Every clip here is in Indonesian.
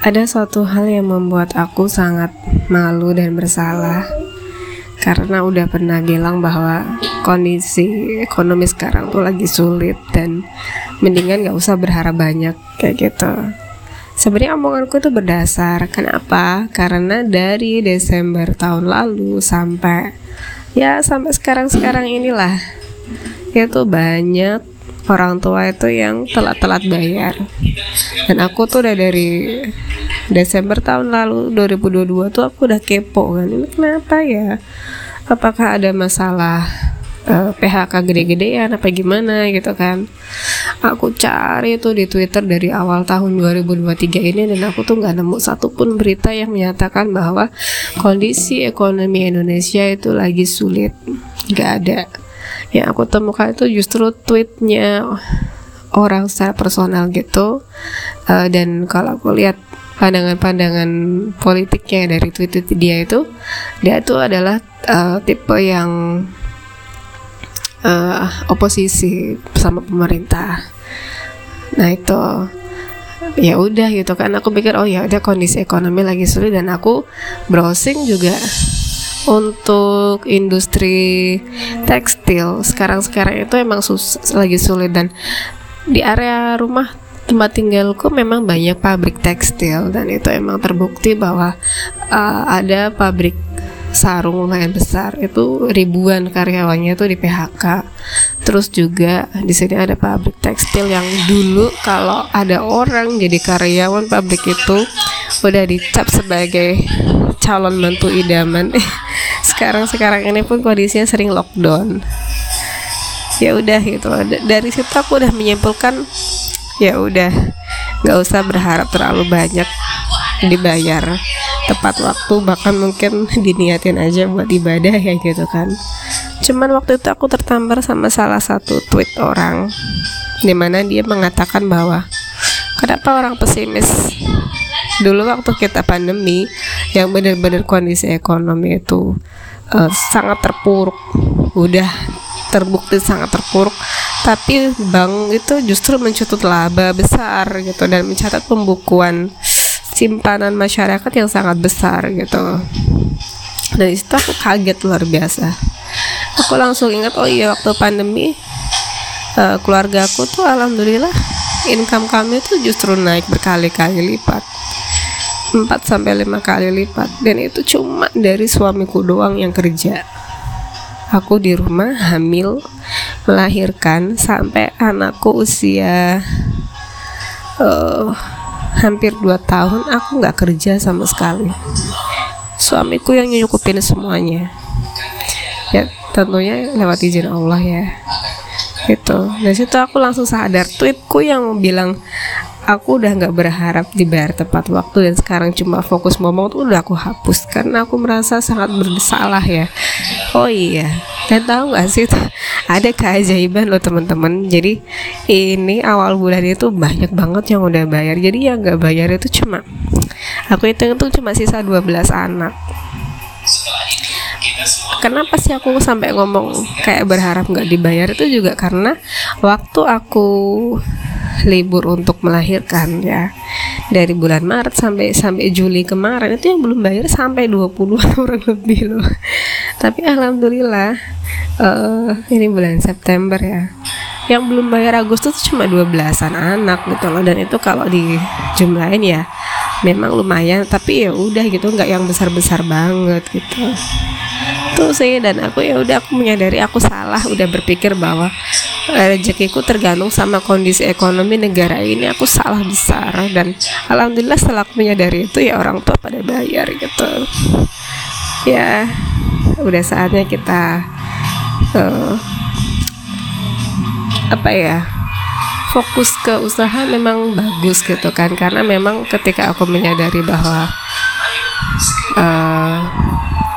ada suatu hal yang membuat aku sangat malu dan bersalah karena udah pernah bilang bahwa kondisi ekonomi sekarang tuh lagi sulit dan mendingan gak usah berharap banyak kayak gitu. Sebenarnya omonganku itu berdasar kenapa? Karena dari Desember tahun lalu sampai ya sampai sekarang-sekarang inilah itu banyak orang tua itu yang telat-telat bayar. Dan aku tuh udah dari Desember tahun lalu 2022 tuh aku udah kepo kan ini kenapa ya? Apakah ada masalah uh, eh, PHK gede-gedean apa gimana? Gitu kan. Aku cari tuh di Twitter dari awal tahun 2023 ini dan aku tuh nggak nemu satupun berita yang menyatakan bahwa kondisi ekonomi Indonesia itu lagi sulit. Nggak ada yang aku temukan itu justru tweetnya orang secara personal gitu. Uh, dan kalau aku lihat pandangan-pandangan politiknya dari tweet, tweet dia itu dia itu adalah uh, tipe yang uh, oposisi sama pemerintah. Nah itu ya udah gitu kan. Aku pikir oh ya udah kondisi ekonomi lagi sulit. Dan aku browsing juga untuk industri tekstil sekarang-sekarang itu emang sus lagi sulit dan di area rumah tempat tinggalku memang banyak pabrik tekstil dan itu emang terbukti bahwa uh, ada pabrik sarung lumayan besar. Itu ribuan karyawannya tuh di PHK terus juga di sini ada pabrik tekstil yang dulu kalau ada orang jadi karyawan pabrik itu udah dicap sebagai calon mantu idaman sekarang sekarang ini pun kondisinya sering lockdown. Ya udah gitu dari situ aku udah menyimpulkan ya udah nggak usah berharap terlalu banyak dibayar tepat waktu bahkan mungkin diniatin aja buat ibadah ya gitu kan. Cuman waktu itu aku tertampar sama salah satu tweet orang di mana dia mengatakan bahwa kenapa orang pesimis? Dulu waktu kita pandemi yang benar-benar kondisi ekonomi itu uh, sangat terpuruk. Udah terbukti sangat terpuruk. Tapi bank itu justru mencutut laba besar gitu dan mencatat pembukuan simpanan masyarakat yang sangat besar gitu. Dan itu aku kaget luar biasa. Aku langsung ingat oh iya waktu pandemi uh, keluarga aku tuh alhamdulillah income kami tuh justru naik berkali-kali lipat 4 sampai 5 kali lipat dan itu cuma dari suamiku doang yang kerja. Aku di rumah hamil melahirkan sampai anakku usia uh, hampir 2 tahun aku nggak kerja sama sekali. Suamiku yang nyukupin semuanya. Ya tentunya lewat izin Allah ya. Itu. Dari situ aku langsung sadar tweetku yang bilang aku udah nggak berharap dibayar tepat waktu dan sekarang cuma fokus ngomong tuh udah aku hapus karena aku merasa sangat bersalah ya. Oh iya dan tahu nggak sih? Ada keajaiban loh teman-teman. Jadi ini awal bulan itu banyak banget yang udah bayar. Jadi yang nggak bayar itu cuma aku hitung itu cuma sisa 12 anak. Kenapa sih aku sampai ngomong kayak berharap nggak dibayar itu juga karena waktu aku libur untuk melahirkan ya. Dari bulan Maret sampai sampai Juli kemarin itu yang belum bayar sampai 20 orang lebih loh. Tapi alhamdulillah uh, ini bulan September ya. Yang belum bayar Agustus itu cuma 12-an anak gitu loh. Dan itu kalau di jumlahin ya memang lumayan. Tapi ya udah gitu nggak yang besar-besar banget gitu tuh sih. Dan aku ya udah aku menyadari aku salah. Udah berpikir bahwa rezekiku tergantung sama kondisi ekonomi negara ini. Aku salah besar dan alhamdulillah setelah aku menyadari itu ya orang tua pada bayar gitu. Ya udah saatnya kita uh, apa ya fokus ke usaha memang bagus gitu kan. Karena memang ketika aku menyadari bahwa uh,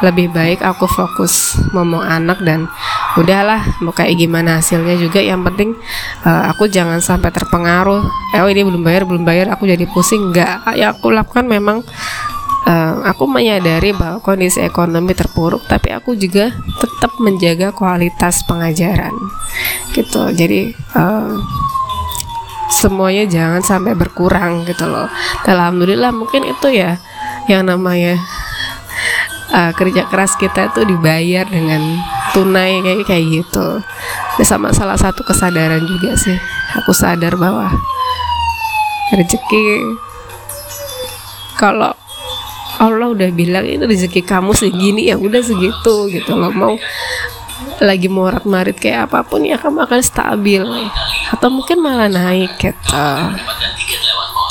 lebih baik aku fokus ngomong anak dan udahlah mau kayak gimana hasilnya juga. Yang penting uh, aku jangan sampai terpengaruh. Eh, oh ini belum bayar belum bayar aku jadi pusing. Nggak. Ya aku lakukan memang uh, aku menyadari bahwa kondisi ekonomi terpuruk tapi aku juga tetap menjaga kualitas pengajaran. Gitu. Jadi uh, semuanya jangan sampai berkurang gitu loh. Alhamdulillah mungkin itu ya yang namanya uh, kerja keras kita itu dibayar dengan tunai kayak kayak gitu. Ini sama salah satu kesadaran juga sih. Aku sadar bahwa rezeki kalau Allah udah bilang ini rezeki kamu segini ya udah segitu gitu loh. Mau lagi morat marit kayak apa pun ya kamu akan stabil. Atau mungkin malah naik gitu